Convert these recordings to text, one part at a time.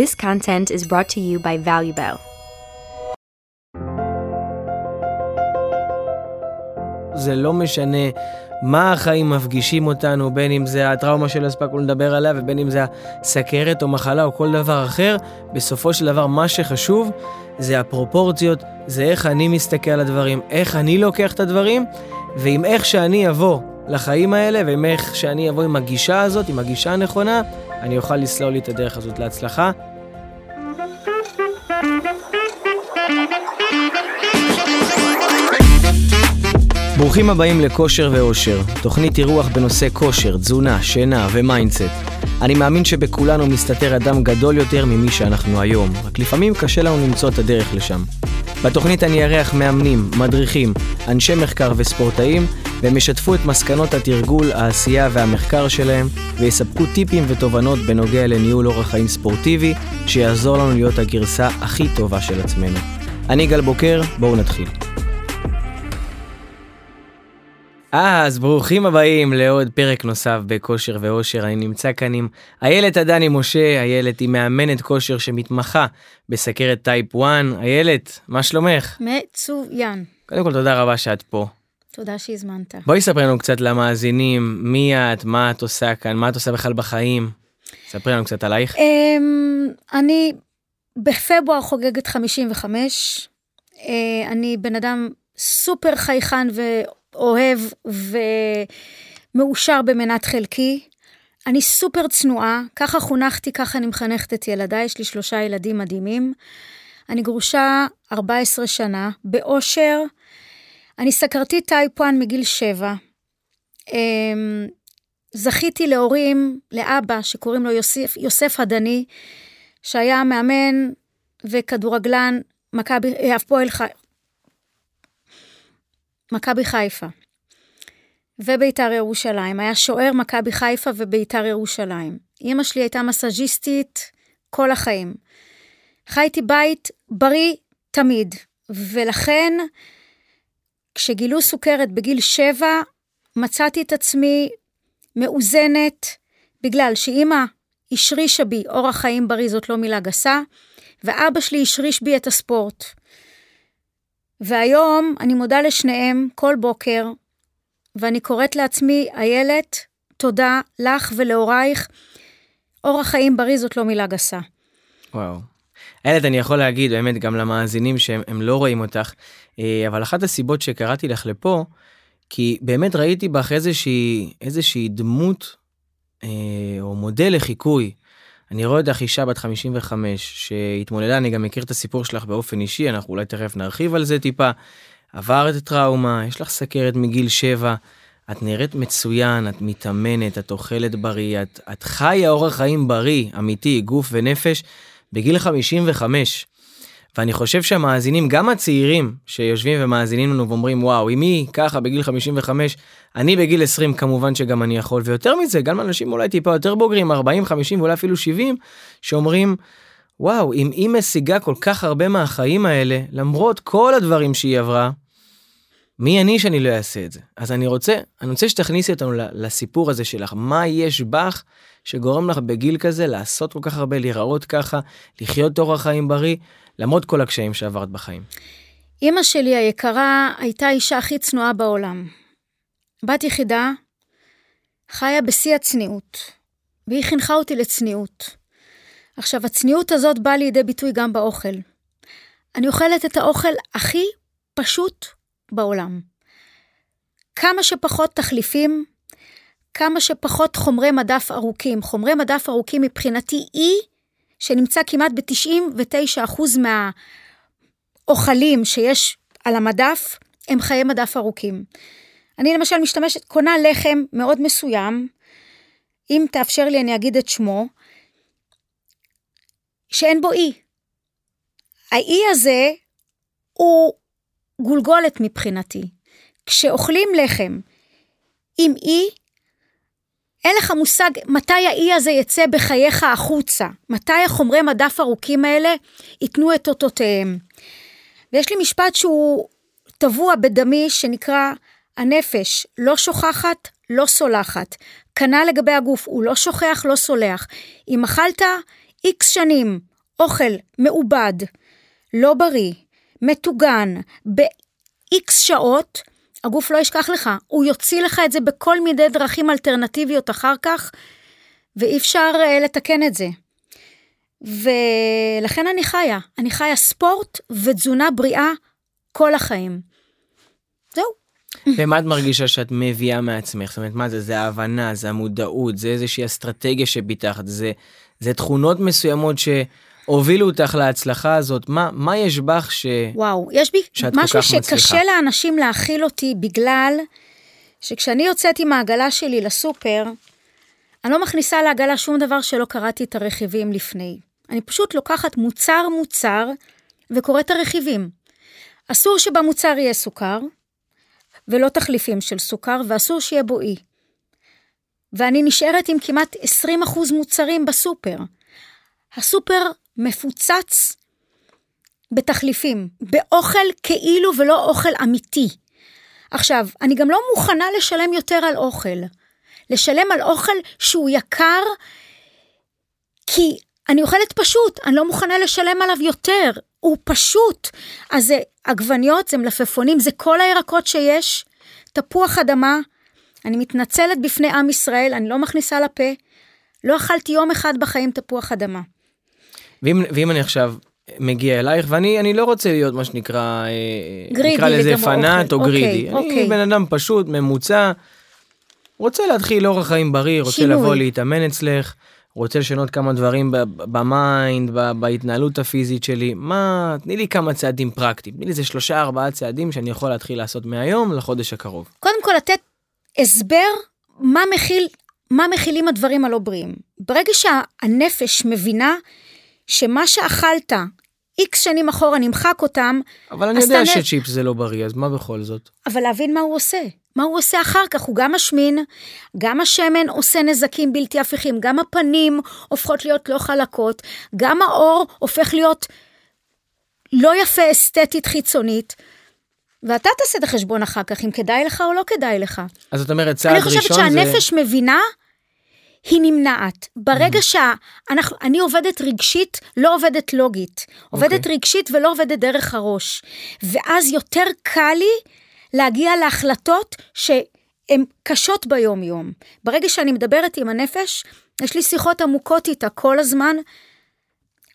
This content is brought to you by ValueBell. זה לא משנה מה החיים מפגישים אותנו, בין אם זה הטראומה שלא הספקנו לדבר עליה ובין אם זה הסכרת או מחלה או כל דבר אחר, בסופו של דבר מה שחשוב זה הפרופורציות, זה איך אני מסתכל על הדברים, איך אני לוקח את הדברים, ועם איך שאני אבוא לחיים האלה ועם איך שאני אבוא עם הגישה הזאת, עם הגישה הנכונה, אני אוכל לסלול לי את הדרך הזאת להצלחה. ברוכים הבאים לכושר ואושר, תוכנית אירוח בנושא כושר, תזונה, שינה ו mindset. אני מאמין שבכולנו מסתתר אדם גדול יותר ממי שאנחנו היום, רק לפעמים קשה לנו למצוא את הדרך לשם. בתוכנית אני אארח מאמנים, מדריכים, אנשי מחקר וספורטאים, והם ישתפו את מסקנות התרגול, העשייה והמחקר שלהם, ויספקו טיפים ותובנות בנוגע לניהול אורח חיים ספורטיבי, שיעזור לנו להיות הגרסה הכי טובה של עצמנו. אני גל בוקר, בואו נתחיל. אז ברוכים הבאים לעוד פרק נוסף בכושר ואושר. אני נמצא כאן עם איילת עדני משה, איילת היא מאמנת כושר שמתמחה בסכרת טייפ 1. איילת, מה שלומך? מצוין. קודם כל תודה רבה שאת פה. תודה שהזמנת. בואי ספרי לנו קצת למאזינים, מי את, מה את עושה כאן, מה את עושה בכלל בחיים. ספרי לנו קצת עלייך. אמ, אני בפברואר חוגגת 55. אה, אני בן אדם סופר חייכן ואוהב ומאושר במנת חלקי. אני סופר צנועה, ככה חונכתי, ככה אני מחנכת את ילדיי, יש לי שלושה ילדים מדהימים. אני גרושה 14 שנה, באושר. אני סקרתית טייפ 1 מגיל 7. אמ, זכיתי להורים, לאבא שקוראים לו יוסף, יוסף הדני, שהיה מאמן וכדורגלן מכבי, הפועל. מכבי חיפה. וביתר ירושלים. היה שוער מכבי חיפה וביתר ירושלים. אימא שלי הייתה מסאז'יסטית כל החיים. חייתי בית בריא תמיד, ולכן כשגילו סוכרת בגיל שבע, מצאתי את עצמי מאוזנת, בגלל שאימא השרישה בי אורח חיים בריא, זאת לא מילה גסה, ואבא שלי השריש בי את הספורט. והיום אני מודה לשניהם כל בוקר, ואני קוראת לעצמי, איילת, תודה לך ולהורייך. אורח חיים בריא זאת לא מילה גסה. וואו. איילת, אני יכול להגיד באמת גם למאזינים שהם לא רואים אותך, אה, אבל אחת הסיבות שקראתי לך לפה, כי באמת ראיתי בך איזושהי, איזושהי דמות אה, או מודל לחיקוי. אני רואה אותך אישה בת 55 שהתמודדה, אני גם מכיר את הסיפור שלך באופן אישי, אנחנו אולי תכף נרחיב על זה טיפה. עברת טראומה, יש לך סכרת מגיל 7, את נראית מצוין, את מתאמנת, את אוכלת בריא, את, את חיה אורח חיים בריא, אמיתי, גוף ונפש, בגיל 55. ואני חושב שהמאזינים, גם הצעירים שיושבים ומאזינים לנו ואומרים, וואו, אם היא ככה בגיל 55, אני בגיל 20 כמובן שגם אני יכול, ויותר מזה, גם אנשים אולי טיפה יותר בוגרים, 40, 50 ואולי אפילו 70, שאומרים, וואו, אם היא משיגה כל כך הרבה מהחיים האלה, למרות כל הדברים שהיא עברה, מי אני שאני לא אעשה את זה? אז אני רוצה, אני רוצה שתכניסי אותנו לסיפור הזה שלך, מה יש בך שגורם לך בגיל כזה לעשות כל כך הרבה, להיראות ככה, לחיות אורח חיים בריא, למרות כל הקשיים שעברת בחיים. אימא שלי היקרה הייתה האישה הכי צנועה בעולם. בת יחידה, חיה בשיא הצניעות, והיא חינכה אותי לצניעות. עכשיו, הצניעות הזאת באה לידי ביטוי גם באוכל. אני אוכלת את האוכל הכי פשוט בעולם. כמה שפחות תחליפים, כמה שפחות חומרי מדף ארוכים. חומרי מדף ארוכים מבחינתי היא שנמצא כמעט ב-99% מהאוכלים שיש על המדף, הם חיי מדף ארוכים. אני למשל משתמשת, קונה לחם מאוד מסוים, אם תאפשר לי אני אגיד את שמו, שאין בו אי. האי הזה הוא גולגולת מבחינתי. כשאוכלים לחם עם אי, אין לך מושג מתי האי הזה יצא בחייך החוצה, מתי החומרי מדף ארוכים האלה ייתנו את אותותיהם. ויש לי משפט שהוא טבוע בדמי שנקרא הנפש לא שוכחת, לא סולחת. כנ"ל לגבי הגוף, הוא לא שוכח, לא סולח. אם אכלת, איקס שנים אוכל מעובד, לא בריא, מטוגן, באיקס שעות, הגוף לא ישכח לך, הוא יוציא לך את זה בכל מיני דרכים אלטרנטיביות אחר כך, ואי אפשר uh, לתקן את זה. ולכן אני חיה, אני חיה ספורט ותזונה בריאה כל החיים. זהו. ומה את מרגישה שאת מביאה מעצמך? זאת אומרת, מה זה? זה ההבנה, זה המודעות, זה איזושהי אסטרטגיה שפיתחת, זה, זה תכונות מסוימות שהובילו אותך להצלחה הזאת. מה, מה יש בך ש... וואו, יש בי משהו שקשה מצליחה. לאנשים להכיל אותי בגלל שכשאני יוצאת עם העגלה שלי לסופר, אני לא מכניסה לעגלה שום דבר שלא קראתי את הרכיבים לפני. אני פשוט לוקחת מוצר מוצר וקוראת את הרכיבים. אסור שבמוצר יהיה סוכר, ולא תחליפים של סוכר, ואסור שיהיה בו אי. ואני נשארת עם כמעט 20% מוצרים בסופר. הסופר מפוצץ בתחליפים, באוכל כאילו ולא אוכל אמיתי. עכשיו, אני גם לא מוכנה לשלם יותר על אוכל. לשלם על אוכל שהוא יקר, כי אני אוכלת פשוט, אני לא מוכנה לשלם עליו יותר, הוא פשוט. אז זה עגבניות, זה מלפפונים, זה כל הירקות שיש, תפוח אדמה. אני מתנצלת בפני עם ישראל, אני לא מכניסה לפה. לא אכלתי יום אחד בחיים תפוח אדמה. ואם, ואם אני עכשיו מגיע אלייך, ואני אני לא רוצה להיות מה שנקרא, אה, גרידי נקרא לזה פנאט או אוקיי, גרידי. אוקיי. אני בן אדם פשוט, ממוצע, רוצה להתחיל אורח חיים בריא, רוצה שינוי. לבוא להתאמן אצלך, רוצה לשנות כמה דברים ב mind, בהתנהלות הפיזית שלי. מה, תני לי כמה צעדים פרקטיים, תני לי איזה שלושה ארבעה צעדים שאני יכול להתחיל לעשות מהיום לחודש הקרוב. קודם כל לתת הסבר מה מכיל, מה מכילים הדברים הלא בריאים. ברגע שהנפש מבינה שמה שאכלת איקס שנים אחורה נמחק אותם, אבל אני יודע תענה- שצ'יפס זה לא בריא, אז מה בכל זאת? אבל להבין מה הוא עושה. מה הוא עושה אחר כך, הוא גם משמין, גם השמן עושה נזקים בלתי הפיכים, גם הפנים הופכות להיות לא חלקות, גם העור הופך להיות לא יפה אסתטית חיצונית, ואתה תעשה את החשבון אחר כך, אם כדאי לך או לא כדאי לך. אז את אומרת צעד אני ראשון חושבת זה... שהנפש מבינה, היא נמנעת. ברגע שאני עובדת רגשית, לא עובדת לוגית. עובדת אוקיי. רגשית ולא עובדת דרך הראש. ואז יותר קל לי להגיע להחלטות שהן קשות ביום-יום. ברגע שאני מדברת עם הנפש, יש לי שיחות עמוקות איתה כל הזמן.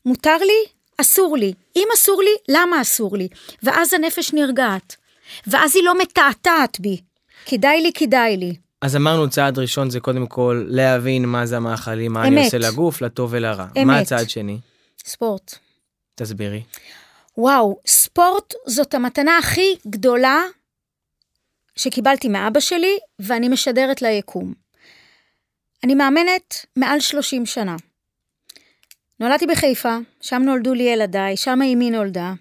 מותר לי, אסור לי. אם אסור לי, למה אסור לי? ואז הנפש נרגעת. ואז היא לא מתעתעת בי. כדאי לי, כדאי לי. אז אמרנו צעד ראשון זה קודם כל להבין מה זה המאכלים, מה אני אמת. עושה לגוף, לטוב ולרע. אמת. מה הצעד שני? ספורט. תסבירי. וואו, ספורט זאת המתנה הכי גדולה שקיבלתי מאבא שלי, ואני משדרת ליקום. אני מאמנת מעל 30 שנה. נולדתי בחיפה, שם נולדו לי ילדיי, שם אמי נולדה.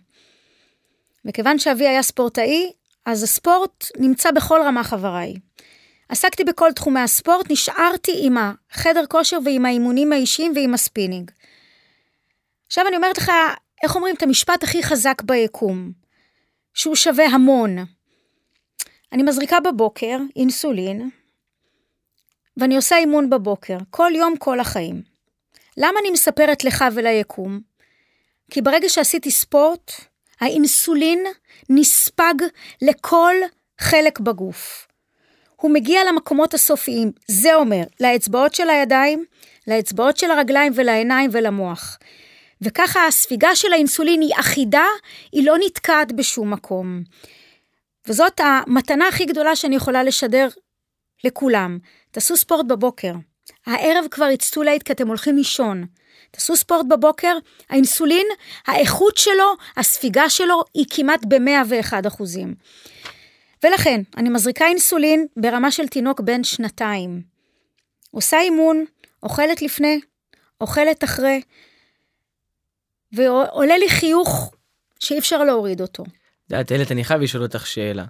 וכיוון שאבי היה ספורטאי, אז הספורט נמצא בכל רמ"ח איבריי. עסקתי בכל תחומי הספורט, נשארתי עם החדר כושר ועם האימונים האישיים ועם הספינינג. עכשיו אני אומרת לך, איך אומרים את המשפט הכי חזק ביקום, שהוא שווה המון. אני מזריקה בבוקר אינסולין, ואני עושה אימון בבוקר, כל יום, כל החיים. למה אני מספרת לך וליקום? כי ברגע שעשיתי ספורט, האינסולין נספג לכל חלק בגוף. הוא מגיע למקומות הסופיים, זה אומר, לאצבעות של הידיים, לאצבעות של הרגליים ולעיניים ולמוח. וככה הספיגה של האינסולין היא אחידה, היא לא נתקעת בשום מקום. וזאת המתנה הכי גדולה שאני יכולה לשדר לכולם. תעשו ספורט בבוקר. הערב כבר it's too late כי אתם הולכים לישון. תעשו ספורט בבוקר, האינסולין, האיכות שלו, הספיגה שלו היא כמעט ב-101 אחוזים. ולכן, אני מזריקה אינסולין ברמה של תינוק בן שנתיים. עושה אימון, אוכלת לפני, אוכלת אחרי, ועולה לי חיוך שאי אפשר להוריד אותו. את יודעת, איילת, אני חייב לשאול אותך שאלה.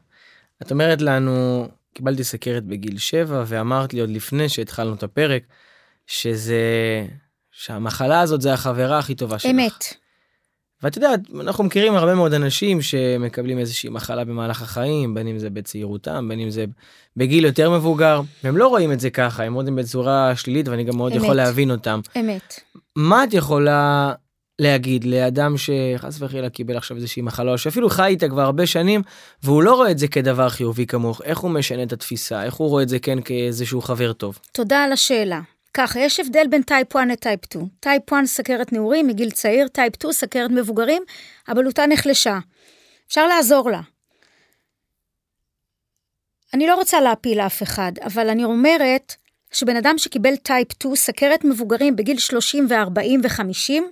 את אומרת לנו, קיבלתי סכרת בגיל 7, ואמרת לי עוד לפני שהתחלנו את הפרק, שזה, שהמחלה הזאת זה החברה הכי טובה שלך. אמת. ואת יודעת, אנחנו מכירים הרבה מאוד אנשים שמקבלים איזושהי מחלה במהלך החיים, בין אם זה בצעירותם, בין אם זה בגיל יותר מבוגר, והם לא רואים את זה ככה, הם רואים את זה בצורה שלילית, ואני גם מאוד אמת. יכול להבין אותם. אמת. מה את יכולה להגיד לאדם שחס וחלילה קיבל עכשיו איזושהי מחלה, או שאפילו חי איתה כבר הרבה שנים, והוא לא רואה את זה כדבר חיובי כמוך, איך הוא משנה את התפיסה, איך הוא רואה את זה כן כאיזשהו חבר טוב? תודה על השאלה. ככה, יש הבדל בין type 1 ל type 2. type 1 סכרת נעורים מגיל צעיר, type 2 סכרת מבוגרים, הבלוטה נחלשה. אפשר לעזור לה. אני לא רוצה להפיל אף אחד, אבל אני אומרת שבן אדם שקיבל טייפ 2, סכרת מבוגרים בגיל 30 ו-40 ו-50,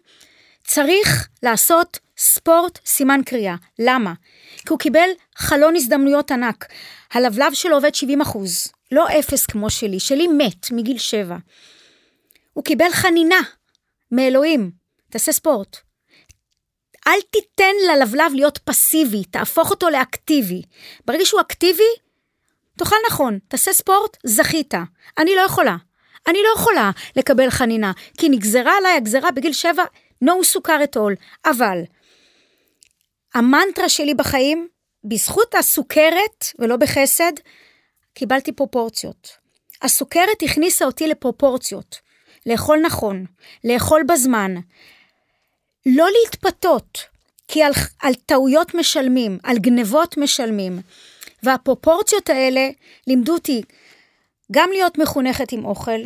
צריך לעשות ספורט סימן קריאה. למה? כי הוא קיבל חלון הזדמנויות ענק. הלבלב שלו עובד 70 אחוז, לא אפס כמו שלי, שלי מת מגיל 7. הוא קיבל חנינה מאלוהים, תעשה ספורט. אל תיתן ללבלב להיות פסיבי, תהפוך אותו לאקטיבי. ברגע שהוא אקטיבי, תאכל נכון, תעשה ספורט, זכית. אני לא יכולה. אני לא יכולה לקבל חנינה, כי נגזרה עליי הגזרה בגיל 7, no סוכר את עול. אבל, המנטרה שלי בחיים, בזכות הסוכרת, ולא בחסד, קיבלתי פרופורציות. הסוכרת הכניסה אותי לפרופורציות. לאכול נכון, לאכול בזמן, לא להתפתות, כי על, על טעויות משלמים, על גנבות משלמים. והפרופורציות האלה לימדו אותי גם להיות מחונכת עם אוכל,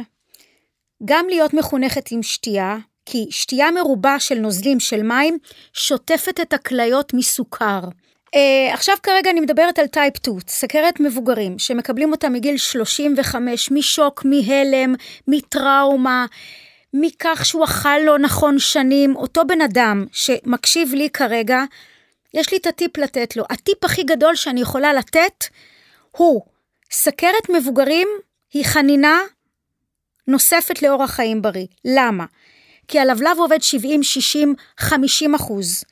גם להיות מחונכת עם שתייה, כי שתייה מרובה של נוזלים של מים שוטפת את הכליות מסוכר. Uh, עכשיו כרגע אני מדברת על טייפ 2, סכרת מבוגרים, שמקבלים אותה מגיל 35, משוק, מהלם, מטראומה, מכך שהוא אכל לא נכון שנים. אותו בן אדם שמקשיב לי כרגע, יש לי את הטיפ לתת לו. הטיפ הכי גדול שאני יכולה לתת הוא, סכרת מבוגרים היא חנינה נוספת לאורח חיים בריא. למה? כי הלבלב עובד 70, 60, 50 אחוז.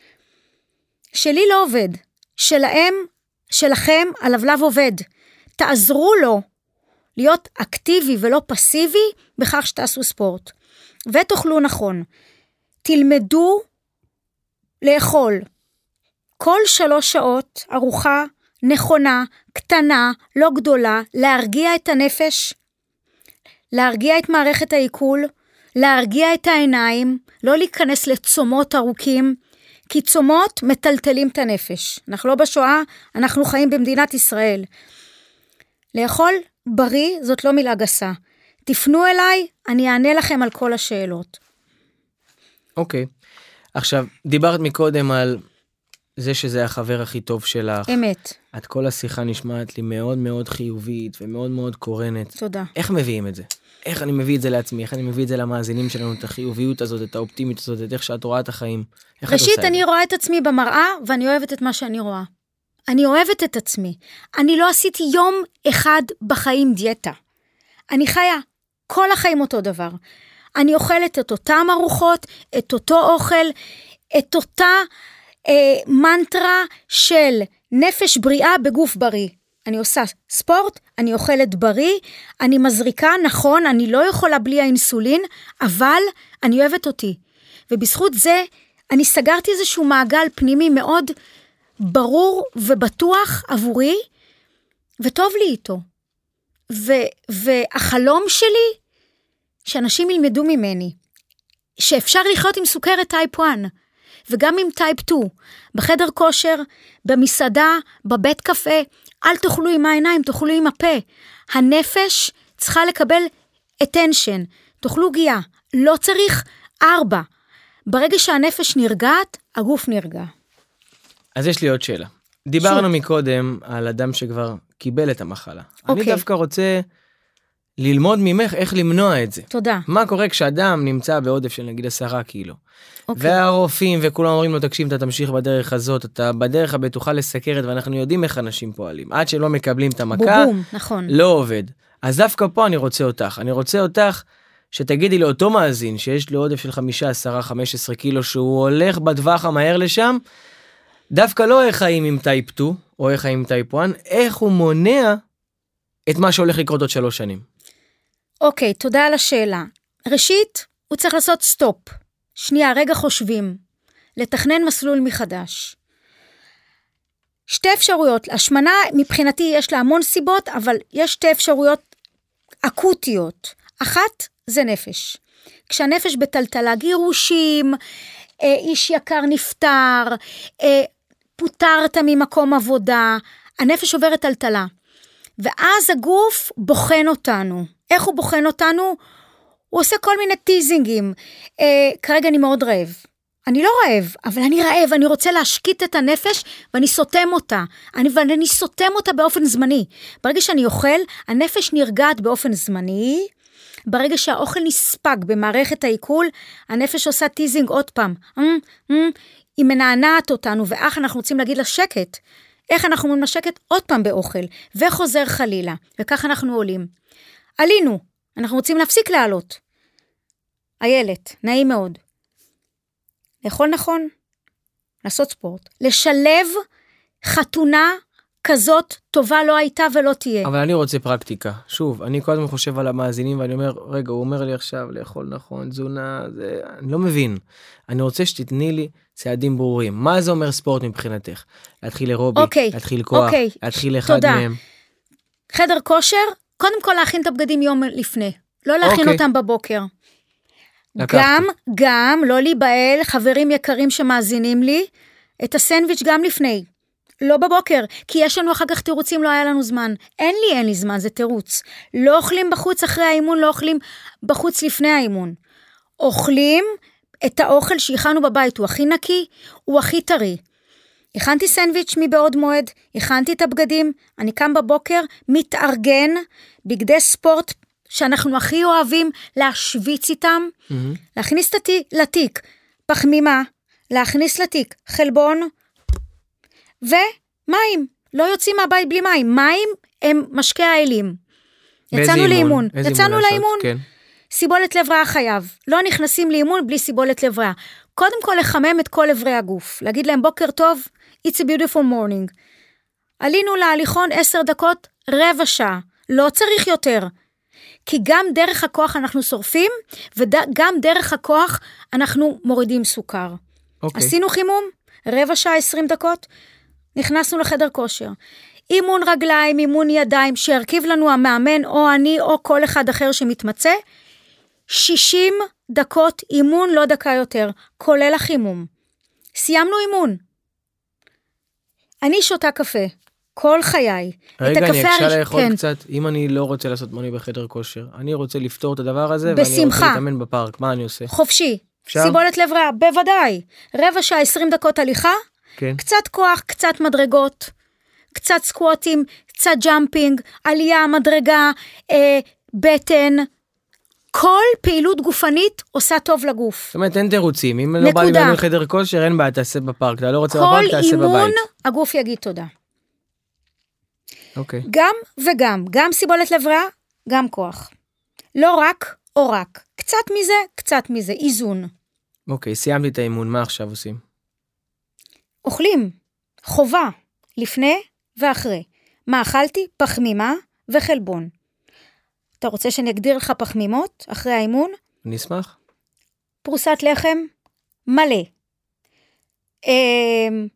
שלי לא עובד. שלהם, שלכם, הלבלב עובד. תעזרו לו להיות אקטיבי ולא פסיבי בכך שתעשו ספורט. ותאכלו נכון. תלמדו לאכול. כל שלוש שעות ארוחה נכונה, קטנה, לא גדולה, להרגיע את הנפש, להרגיע את מערכת העיכול, להרגיע את העיניים, לא להיכנס לצומות ארוכים, כי צומות מטלטלים את הנפש. אנחנו לא בשואה, אנחנו חיים במדינת ישראל. לאכול בריא זאת לא מילה גסה. תפנו אליי, אני אענה לכם על כל השאלות. אוקיי. Okay. עכשיו, דיברת מקודם על זה שזה החבר הכי טוב שלך. אמת. את כל השיחה נשמעת לי מאוד מאוד חיובית ומאוד מאוד קורנת. תודה. איך מביאים את זה? איך אני מביא את זה לעצמי, איך אני מביא את זה למאזינים שלנו, את החיוביות הזאת, את האופטימית הזאת, את איך שאת רואה את החיים. ראשית, את אני? רואה את עצמי במראה, ואני אוהבת את מה שאני רואה. אני אוהבת את עצמי. אני לא עשיתי יום אחד בחיים דיאטה. אני חיה כל החיים אותו דבר. אני אוכלת את אותם ארוחות, את אותו אוכל, את אותה אה, מנטרה של נפש בריאה בגוף בריא. אני עושה ספורט, אני אוכלת בריא, אני מזריקה, נכון, אני לא יכולה בלי האינסולין, אבל אני אוהבת אותי. ובזכות זה, אני סגרתי איזשהו מעגל פנימי מאוד ברור ובטוח עבורי, וטוב לי איתו. ו- והחלום שלי, שאנשים ילמדו ממני, שאפשר לחיות עם סוכרת type 1, וגם עם type 2, בחדר כושר, במסעדה, בבית קפה, אל תאכלו עם העיניים, תאכלו עם הפה. הנפש צריכה לקבל attention, תאכלו גיאה, לא צריך ארבע. ברגע שהנפש נרגעת, הגוף נרגע. אז יש לי עוד שאלה. דיברנו מקודם על אדם שכבר קיבל את המחלה. אני אוקיי. דווקא רוצה ללמוד ממך איך למנוע את זה. תודה. מה קורה כשאדם נמצא בעודף של נגיד עשרה קילו. אוקיי. והרופאים וכולם אומרים לו תקשיב אתה תמשיך בדרך הזאת אתה בדרך הבטוחה לסכרת ואנחנו יודעים איך אנשים פועלים עד שלא מקבלים את המכה בובום, נכון. לא עובד. אז דווקא פה אני רוצה אותך אני רוצה אותך שתגידי לאותו מאזין שיש לו עודף של חמישה עשרה חמש עשרה קילו שהוא הולך בטווח המהר לשם. דווקא לא איך חיים עם type 2 או איך חיים עם type 1 איך הוא מונע את מה שהולך לקרות עוד שלוש שנים. אוקיי, תודה על השאלה. ראשית, הוא צריך לעשות סטופ. שנייה, רגע חושבים. לתכנן מסלול מחדש. שתי אפשרויות, השמנה מבחינתי יש לה המון סיבות, אבל יש שתי אפשרויות אקוטיות. אחת זה נפש. כשהנפש בטלטלה, גירושים, אה, איש יקר נפטר, אה, פוטרת ממקום עבודה, הנפש עוברת טלטלה. ואז הגוף בוחן אותנו. איך הוא בוחן אותנו? הוא עושה כל מיני טיזינגים. אה, כרגע אני מאוד רעב. אני לא רעב, אבל אני רעב, אני רוצה להשקיט את הנפש ואני סותם אותה. אני, ואני סותם אותה באופן זמני. ברגע שאני אוכל, הנפש נרגעת באופן זמני. ברגע שהאוכל נספג במערכת העיכול, הנפש עושה teasing עוד פעם. Mm, mm, היא מנענעת אותנו, ואז אנחנו רוצים להגיד לה שקט. איך אנחנו אומרים לה שקט? עוד פעם באוכל, וחוזר חלילה, וכך אנחנו עולים. עלינו, אנחנו רוצים להפסיק לעלות. איילת, נעים מאוד. לאכול נכון, לעשות ספורט, לשלב חתונה כזאת טובה לא הייתה ולא תהיה. אבל אני רוצה פרקטיקה. שוב, אני כל הזמן חושב על המאזינים ואני אומר, רגע, הוא אומר לי עכשיו לאכול נכון, תזונה, זה... אני לא מבין. אני רוצה שתתני לי צעדים ברורים. מה זה אומר ספורט מבחינתך? להתחיל אירובי, אוקיי, להתחיל כוח, אוקיי, להתחיל אחד תודה. מהם. חדר כושר, קודם כל להכין את הבגדים יום לפני. לא להכין אוקיי. אותם בבוקר. לקחתי. גם, גם, לא להיבהל, חברים יקרים שמאזינים לי, את הסנדוויץ' גם לפני. לא בבוקר, כי יש לנו אחר כך תירוצים, לא היה לנו זמן. אין לי, אין לי זמן, זה תירוץ. לא אוכלים בחוץ אחרי האימון, לא אוכלים בחוץ לפני האימון. אוכלים את האוכל שהכנו בבית, הוא הכי נקי, הוא הכי טרי. הכנתי סנדוויץ' מבעוד מועד, הכנתי את הבגדים, אני קם בבוקר, מתארגן, בגדי ספורט שאנחנו הכי אוהבים להשוויץ איתם, מהמם. להכניס לתיק פחמימה, להכניס לתיק חלבון ומים. לא יוצאים מהבית בלי מים. מים הם משקה האלים. יצאנו אימון? לאימון. יצאנו? לאימון. כן. סיבולת לב ריאה חייב. לא נכנסים לאימון בלי סיבולת לב ריאה. קודם כל לחמם את כל אברי הגוף. להגיד להם בוקר טוב, it's a beautiful morning. עלינו להליכון עשר דקות, רבע שעה. לא צריך יותר. כי גם דרך הכוח אנחנו שורפים, וגם דרך הכוח אנחנו מורידים סוכר. אוקיי. עשינו חימום, רבע שעה, עשרים דקות, נכנסנו לחדר כושר. אימון רגליים, אימון ידיים, שירכיב לנו המאמן או אני או כל אחד אחר שמתמצא, 60 דקות אימון, לא דקה יותר, כולל החימום. סיימנו אימון. אני שותה קפה, כל חיי. רגע, אני אקשה הראש- לאכול כן. קצת. אם אני לא רוצה לעשות מוני בחדר כושר, אני רוצה לפתור את הדבר הזה, ואני רוצה בשמחה. להתאמן בפארק, מה אני עושה? חופשי. אפשר? סיבולת לב ריאה, בוודאי. רבע שעה, 20 דקות הליכה, כן. קצת כוח, קצת מדרגות, קצת סקווטים, קצת ג'אמפינג, עלייה, מדרגה, אה, בטן. כל פעילות גופנית עושה טוב לגוף. זאת אומרת, אין תירוצים. אם לא בא לי נקודה. לאמן בחדר כושר, אין בעיה, תעשה בפארק. אתה לא רוצה כל בפארק, תעשה אימון, בבית. הגוף יגיד תודה. אוקיי. גם וגם, גם סיבולת לב ריאה, גם כוח. לא רק או רק. קצת מזה, קצת מזה, איזון. אוקיי, סיימתי את האימון, מה עכשיו עושים? אוכלים, חובה, לפני ואחרי. מה אכלתי? פחמימה וחלבון. אתה רוצה שאני אגדיר לך פחמימות אחרי האימון? אני אשמח. פרוסת לחם מלא. אמ,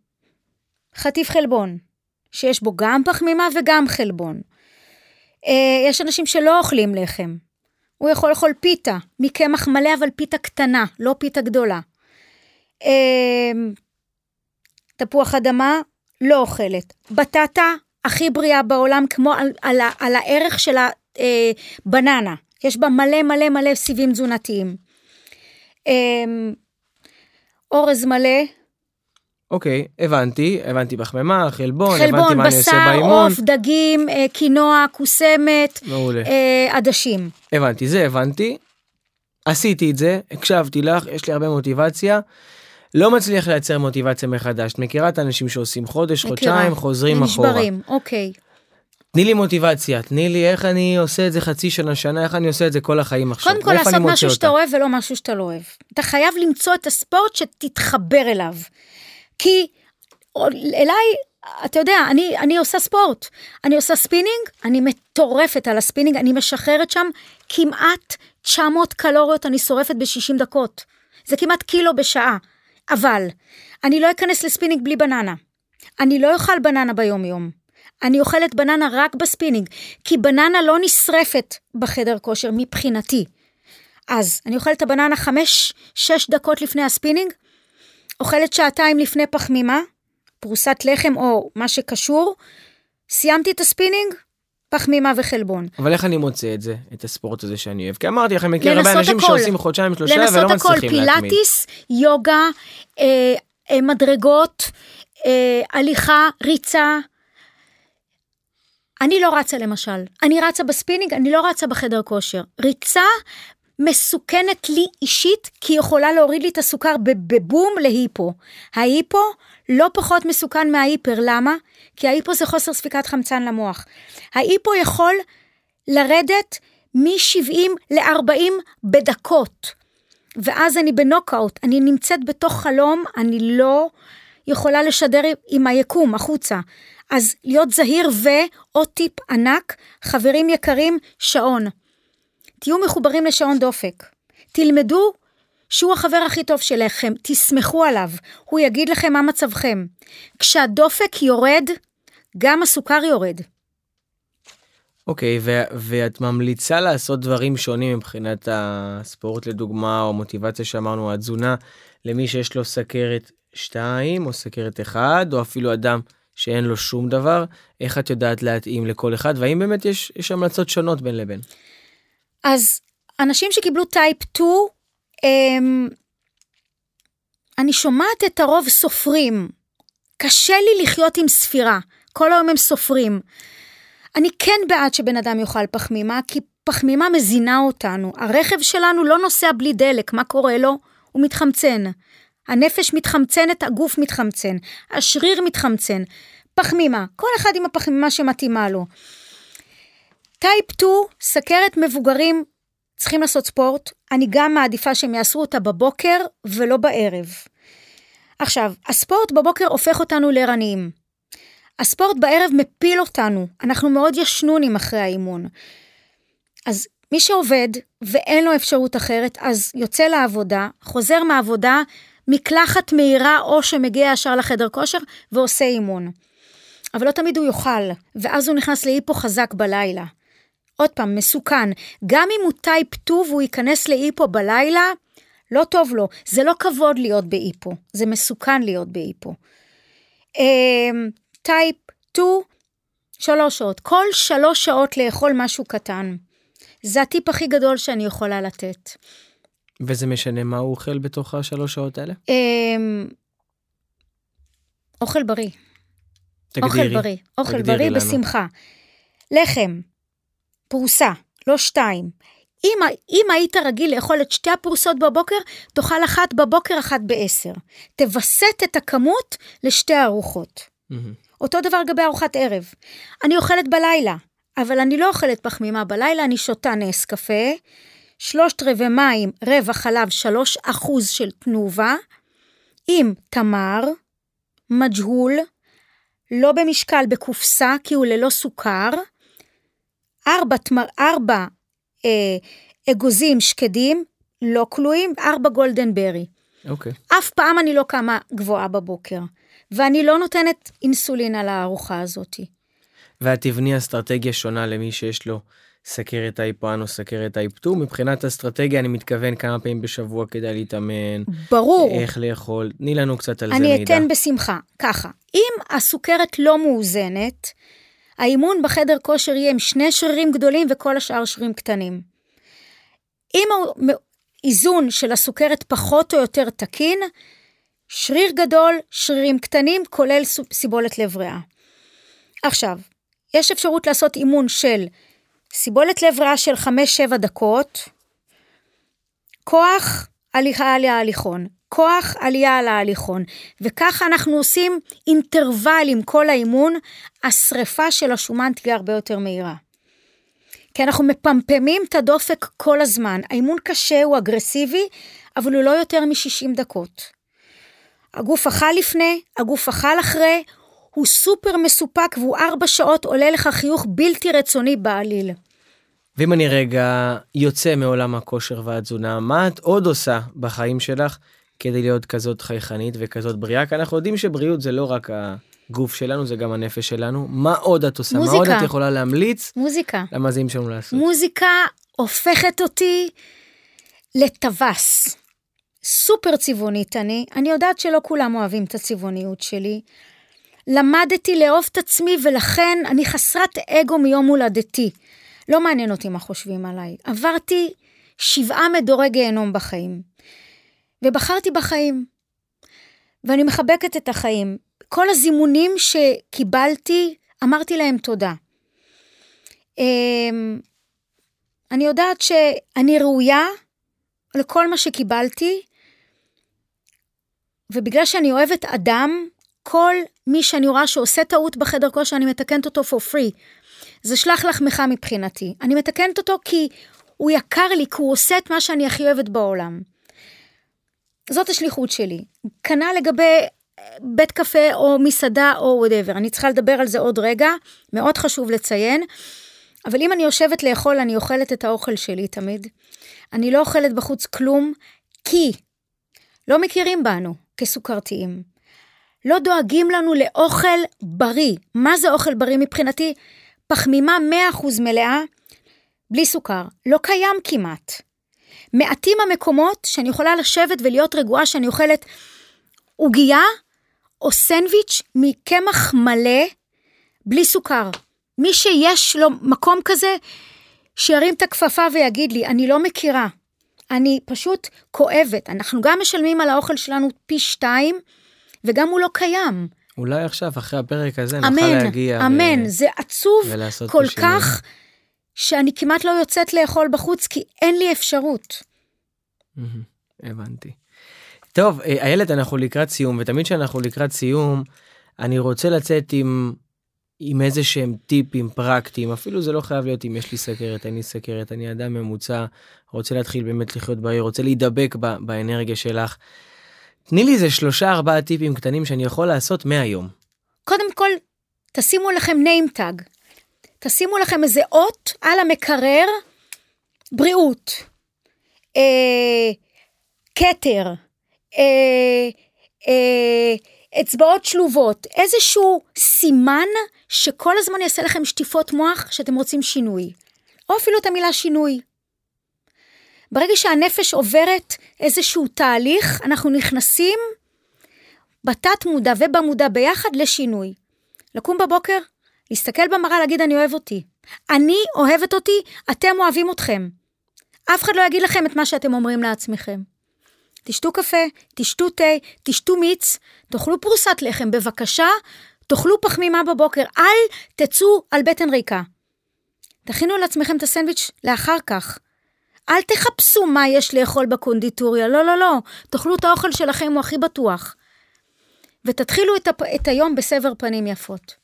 חטיף חלבון, שיש בו גם פחמימה וגם חלבון. אה, יש אנשים שלא אוכלים לחם. הוא יכול לאכול פיתה מקמח מלא, אבל פיתה קטנה, לא פיתה גדולה. אמ, תפוח אדמה, לא אוכלת. בטטה, הכי בריאה בעולם, כמו על, על, על הערך של הבננה. יש בה מלא מלא מלא סיבים תזונתיים. אמ, אורז מלא, אוקיי, הבנתי, הבנתי בחממה, חלבון, הבנתי חלבון, מה אני עושה בשר, באימון. עוף, דגים, אה, קינוע, כוסמת, מעולה. אה, עדשים. הבנתי, זה הבנתי. עשיתי את זה, הקשבתי לך, יש לי הרבה מוטיבציה. לא מצליח לייצר מוטיבציה מחדש. את מכירה את האנשים שעושים חודש, מכירה. חודשיים, חוזרים אחורה. נשברים, אוקיי. תני לי מוטיבציה, תני לי איך אני עושה את זה חצי שנה, שנה, איך אני עושה את זה כל החיים עכשיו. קודם כל לעשות משהו שאתה? אוהב ולא משהו שאתה לא אוהב. אתה חייב למצוא את הספורט שתתחבר אליו. כי אליי, אתה יודע, אני, אני עושה ספורט. אני עושה ספינינג, אני מטורפת על הספינינג, אני משחררת שם כמעט 900 קלוריות, אני שורפת ב-60 דקות. זה כמעט קילו בשעה. אבל, אני לא אכנס לספינינג בלי בננה. אני לא אוכל בננה ביום-יום. אני אוכלת בננה רק בספינינג, כי בננה לא נשרפת בחדר כושר מבחינתי. אז אני אוכלת את הבננה חמש, שש דקות לפני הספינינג, אוכלת שעתיים לפני פחמימה, פרוסת לחם או מה שקשור, סיימתי את הספינינג, פחמימה וחלבון. אבל איך אני מוצא את זה, את הספורט הזה שאני אוהב? כי אמרתי לכם, מכיר הרבה לנסות אנשים הכל. שעושים חודשיים, שלושה, ולא לנסות הכל, מצליחים להתמיד. פילאטיס, יוגה, אה, אה, מדרגות, אה, הליכה, ריצה. אני לא רצה למשל, אני רצה בספינינג, אני לא רצה בחדר כושר. ריצה מסוכנת לי אישית, כי היא יכולה להוריד לי את הסוכר בבום להיפו. ההיפו לא פחות מסוכן מההיפר, למה? כי ההיפו זה חוסר ספיקת חמצן למוח. ההיפו יכול לרדת מ-70 ל-40 בדקות. ואז אני בנוקאוט, אני נמצאת בתוך חלום, אני לא יכולה לשדר עם היקום החוצה. אז להיות זהיר ועוד טיפ ענק, חברים יקרים, שעון. תהיו מחוברים לשעון דופק. תלמדו שהוא החבר הכי טוב שלכם, תסמכו עליו, הוא יגיד לכם מה מצבכם. כשהדופק יורד, גם הסוכר יורד. אוקיי, ו- ואת ממליצה לעשות דברים שונים מבחינת הספורט לדוגמה, או מוטיבציה שאמרנו, התזונה, למי שיש לו סכרת 2 או סכרת 1, או אפילו אדם שאין לו שום דבר, איך את יודעת להתאים לכל אחד, והאם באמת יש, יש המלצות שונות בין לבין? אז אנשים שקיבלו טייפ 2, הם... אני שומעת את הרוב סופרים. קשה לי לחיות עם ספירה, כל היום הם סופרים. אני כן בעד שבן אדם יאכל פחמימה, כי פחמימה מזינה אותנו. הרכב שלנו לא נוסע בלי דלק, מה קורה לו? הוא מתחמצן. הנפש מתחמצנת, הגוף מתחמצן, השריר מתחמצן. פחמימה, כל אחד עם הפחמימה שמתאימה לו. טייפ 2, סכרת מבוגרים צריכים לעשות ספורט, אני גם מעדיפה שהם יעשו אותה בבוקר ולא בערב. עכשיו, הספורט בבוקר הופך אותנו לערניים. הספורט בערב מפיל אותנו, אנחנו מאוד ישנונים אחרי האימון. אז מי שעובד ואין לו אפשרות אחרת, אז יוצא לעבודה, חוזר מהעבודה, מקלחת מהירה או שמגיע ישר לחדר כושר ועושה אימון. אבל לא תמיד הוא יאכל, ואז הוא נכנס להיפו חזק בלילה. עוד פעם, מסוכן. גם אם הוא type 2 והוא ייכנס להיפו בלילה, לא טוב לו. זה לא כבוד להיות בהיפו, זה מסוכן להיות בהיפו. אמ, type 2, שלוש שעות. כל שלוש שעות לאכול משהו קטן. זה הטיפ הכי גדול שאני יכולה לתת. וזה משנה מה הוא אוכל בתוך השלוש שעות האלה? אמ, אוכל בריא. תגדירי. אוכל בריא. אוכל בריא. בשמחה. לחם, פרוסה, לא שתיים. אם, אם היית רגיל לאכול את שתי הפרוסות בבוקר, תאכל אחת בבוקר, אחת בעשר. תווסת את הכמות לשתי ארוחות. מהמם. אותו דבר לגבי ארוחת ערב. אני אוכלת בלילה, אבל אני לא אוכלת פחמימה בלילה, אני שותה נס קפה, שלושת רבעי מים, רבע חלב, שלוש אחוז של תנובה, עם תמר, מג'הול, לא במשקל בקופסה, כי הוא ללא סוכר, ארבע, תמר, ארבע אה, אגוזים שקדים, לא כלואים, ארבע גולדן ברי. אוקיי. אף פעם אני לא קמה גבוהה בבוקר, ואני לא נותנת אינסולין על הארוחה הזאת. ואת תבני אסטרטגיה שונה למי שיש לו סכרת type 1 או סכרת type 2. מבחינת אסטרטגיה אני מתכוון כמה פעמים בשבוע כדאי להתאמן, ברור. איך לאכול, תני לנו קצת על זה אני מידע. אתן בשמחה. ככה, אם הסוכרת לא מאוזנת, האימון בחדר כושר יהיה עם שני שרירים גדולים וכל השאר שרירים קטנים. אם האיזון של הסוכרת פחות או יותר תקין, שריר גדול, שרירים קטנים, כולל סיבולת לב ריאה. עכשיו, יש אפשרות לעשות אימון של סיבולת לב ריאה של 5-7 דקות, כוח הליכה על ההליכון, כוח עלייה על ההליכון, וככה אנחנו עושים אינטרוולים כל האימון, השריפה של השומן תהיה הרבה יותר מהירה. כי אנחנו מפמפמים את הדופק כל הזמן. האימון קשה, הוא אגרסיבי, אבל הוא לא יותר מ-60 דקות. הגוף אכל לפני, הגוף אכל אחרי, הוא סופר מסופק והוא ארבע שעות עולה לך חיוך בלתי רצוני בעליל. ואם אני רגע יוצא מעולם הכושר והתזונה, מה את עוד עושה בחיים שלך כדי להיות כזאת חייכנית וכזאת בריאה? כי אנחנו יודעים שבריאות זה לא רק הגוף שלנו, זה גם הנפש שלנו. מה עוד את עושה? מה עוד מוזיקה. את יכולה להמליץ מוזיקה. למאזינים שלנו לעשות? מוזיקה הופכת אותי לטווס. סופר צבעונית אני, אני יודעת שלא כולם אוהבים את הצבעוניות שלי. למדתי לאהוב את עצמי ולכן אני חסרת אגו מיום הולדתי. לא מעניין אותי מה חושבים עליי. עברתי שבעה מדורי גיהנום בחיים. ובחרתי בחיים. ואני מחבקת את החיים. כל הזימונים שקיבלתי, אמרתי להם תודה. אמ, אני יודעת שאני ראויה לכל מה שקיבלתי, ובגלל שאני אוהבת אדם, כל מי שאני רואה שעושה טעות בחדר כושר, אני מתקנת אותו for free. זה שלח לחמך מבחינתי. אני מתקנת אותו כי הוא יקר לי, כי הוא עושה את מה שאני הכי אוהבת בעולם. זאת השליחות שלי. כנ"ל לגבי בית קפה או מסעדה או וואטאבר. אני צריכה לדבר על זה עוד רגע, מאוד חשוב לציין. אבל אם אני יושבת לאכול, אני אוכלת את האוכל שלי תמיד. אני לא אוכלת בחוץ כלום, כי לא מכירים בנו כסוכרתיים. לא דואגים לנו לאוכל בריא. מה זה אוכל בריא מבחינתי? פחמימה 100% מלאה, בלי סוכר. לא קיים כמעט. מעטים המקומות שאני יכולה לשבת ולהיות רגועה שאני אוכלת עוגייה או סנדוויץ' מקמח מלא, בלי סוכר. מי שיש לו מקום כזה, שירים את הכפפה ויגיד לי, אני לא מכירה. אני פשוט כואבת. אנחנו גם משלמים על האוכל שלנו פי שתיים, וגם הוא לא קיים. אולי עכשיו, אחרי הפרק הזה, אמן, נוכל להגיע. אמן, ו... זה עצוב כל כך, שאני כמעט לא יוצאת לאכול בחוץ, כי אין לי אפשרות. הבנתי. טוב, אה, איילת, אנחנו לקראת סיום, ותמיד כשאנחנו לקראת סיום, אני רוצה לצאת עם עם איזה שהם טיפים פרקטיים, אפילו זה לא חייב להיות אם יש לי סכרת, אין לי סכרת, אני אדם ממוצע, רוצה להתחיל באמת לחיות בעיר, רוצה להידבק ב, באנרגיה שלך. תני לי איזה שלושה ארבעה טיפים קטנים שאני יכול לעשות מהיום. קודם כל, תשימו לכם name tag. תשימו לכם איזה אות על המקרר, בריאות, אה, כתר, אה, אה, אצבעות שלובות, איזשהו סימן שכל הזמן יעשה לכם שטיפות מוח שאתם רוצים שינוי, או אפילו את המילה שינוי. ברגע שהנפש עוברת איזשהו תהליך, אנחנו נכנסים בתת מודע ובמודע ביחד לשינוי. לקום בבוקר, להסתכל במראה, להגיד אני אוהב אותי. אני אוהבת אותי, אתם אוהבים אתכם. אף אחד לא יגיד לכם את מה שאתם אומרים לעצמכם. תשתו קפה, תשתו תה, תשתו מיץ, תאכלו פרוסת לחם, בבקשה, תאכלו פחמימה בבוקר, אל תצאו על בטן ריקה. תכינו לעצמכם את הסנדוויץ' לאחר כך. אל תחפשו מה יש לאכול בקונדיטוריה, לא, לא, לא. תאכלו את האוכל שלכם, הוא הכי בטוח. ותתחילו את, הפ... את היום בסבר פנים יפות.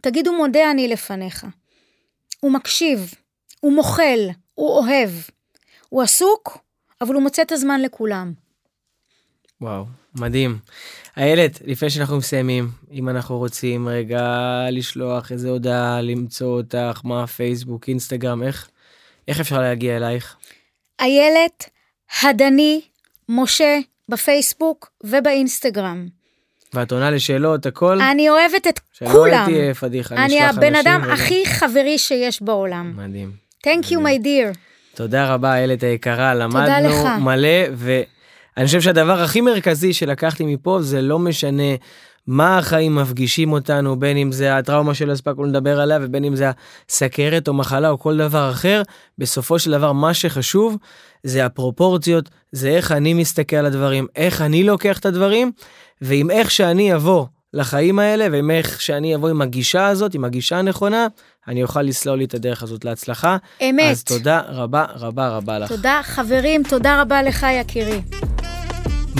תגידו מודה אני לפניך. הוא מקשיב, הוא מוחל, הוא אוהב. הוא עסוק, אבל הוא מוצא את הזמן לכולם. וואו, מדהים. איילת, לפני שאנחנו מסיימים, אם אנחנו רוצים רגע לשלוח איזה הודעה, למצוא אותך, מה פייסבוק, אינסטגרם, איך, איך אפשר להגיע אלייך? איילת הדני משה בפייסבוק ובאינסטגרם. ואת עונה לשאלות, הכל? אני אוהבת את שלא כולם. שלא הייתי פדיחה, אני הבן אדם רגע. הכי חברי שיש בעולם. מדהים. Thank you, my dear. תודה רבה, איילת היקרה, למדנו מלא, ואני חושב שהדבר הכי מרכזי שלקחתי מפה זה לא משנה מה החיים מפגישים אותנו, בין אם זה הטראומה של הספקנו לדבר עליה, ובין אם זה הסכרת או מחלה או כל דבר אחר, בסופו של דבר מה שחשוב זה הפרופורציות, זה איך אני מסתכל על הדברים, איך אני לוקח את הדברים, ועם איך שאני אבוא לחיים האלה, ועם איך שאני אבוא עם הגישה הזאת, עם הגישה הנכונה, אני אוכל לסלול לי את הדרך הזאת להצלחה. אמת. אז תודה רבה רבה רבה לך. תודה חברים, תודה רבה לך יקירי.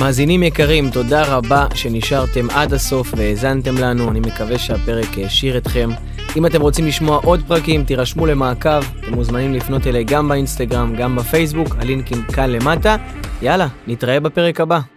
מאזינים יקרים, תודה רבה שנשארתם עד הסוף והאזנתם לנו, אני מקווה שהפרק העשיר אתכם. אם אתם רוצים לשמוע עוד פרקים, תירשמו למעקב, אתם מוזמנים לפנות אליי גם באינסטגרם, גם בפייסבוק, הלינקים כאן למטה. יאללה, נתראה בפרק הבא.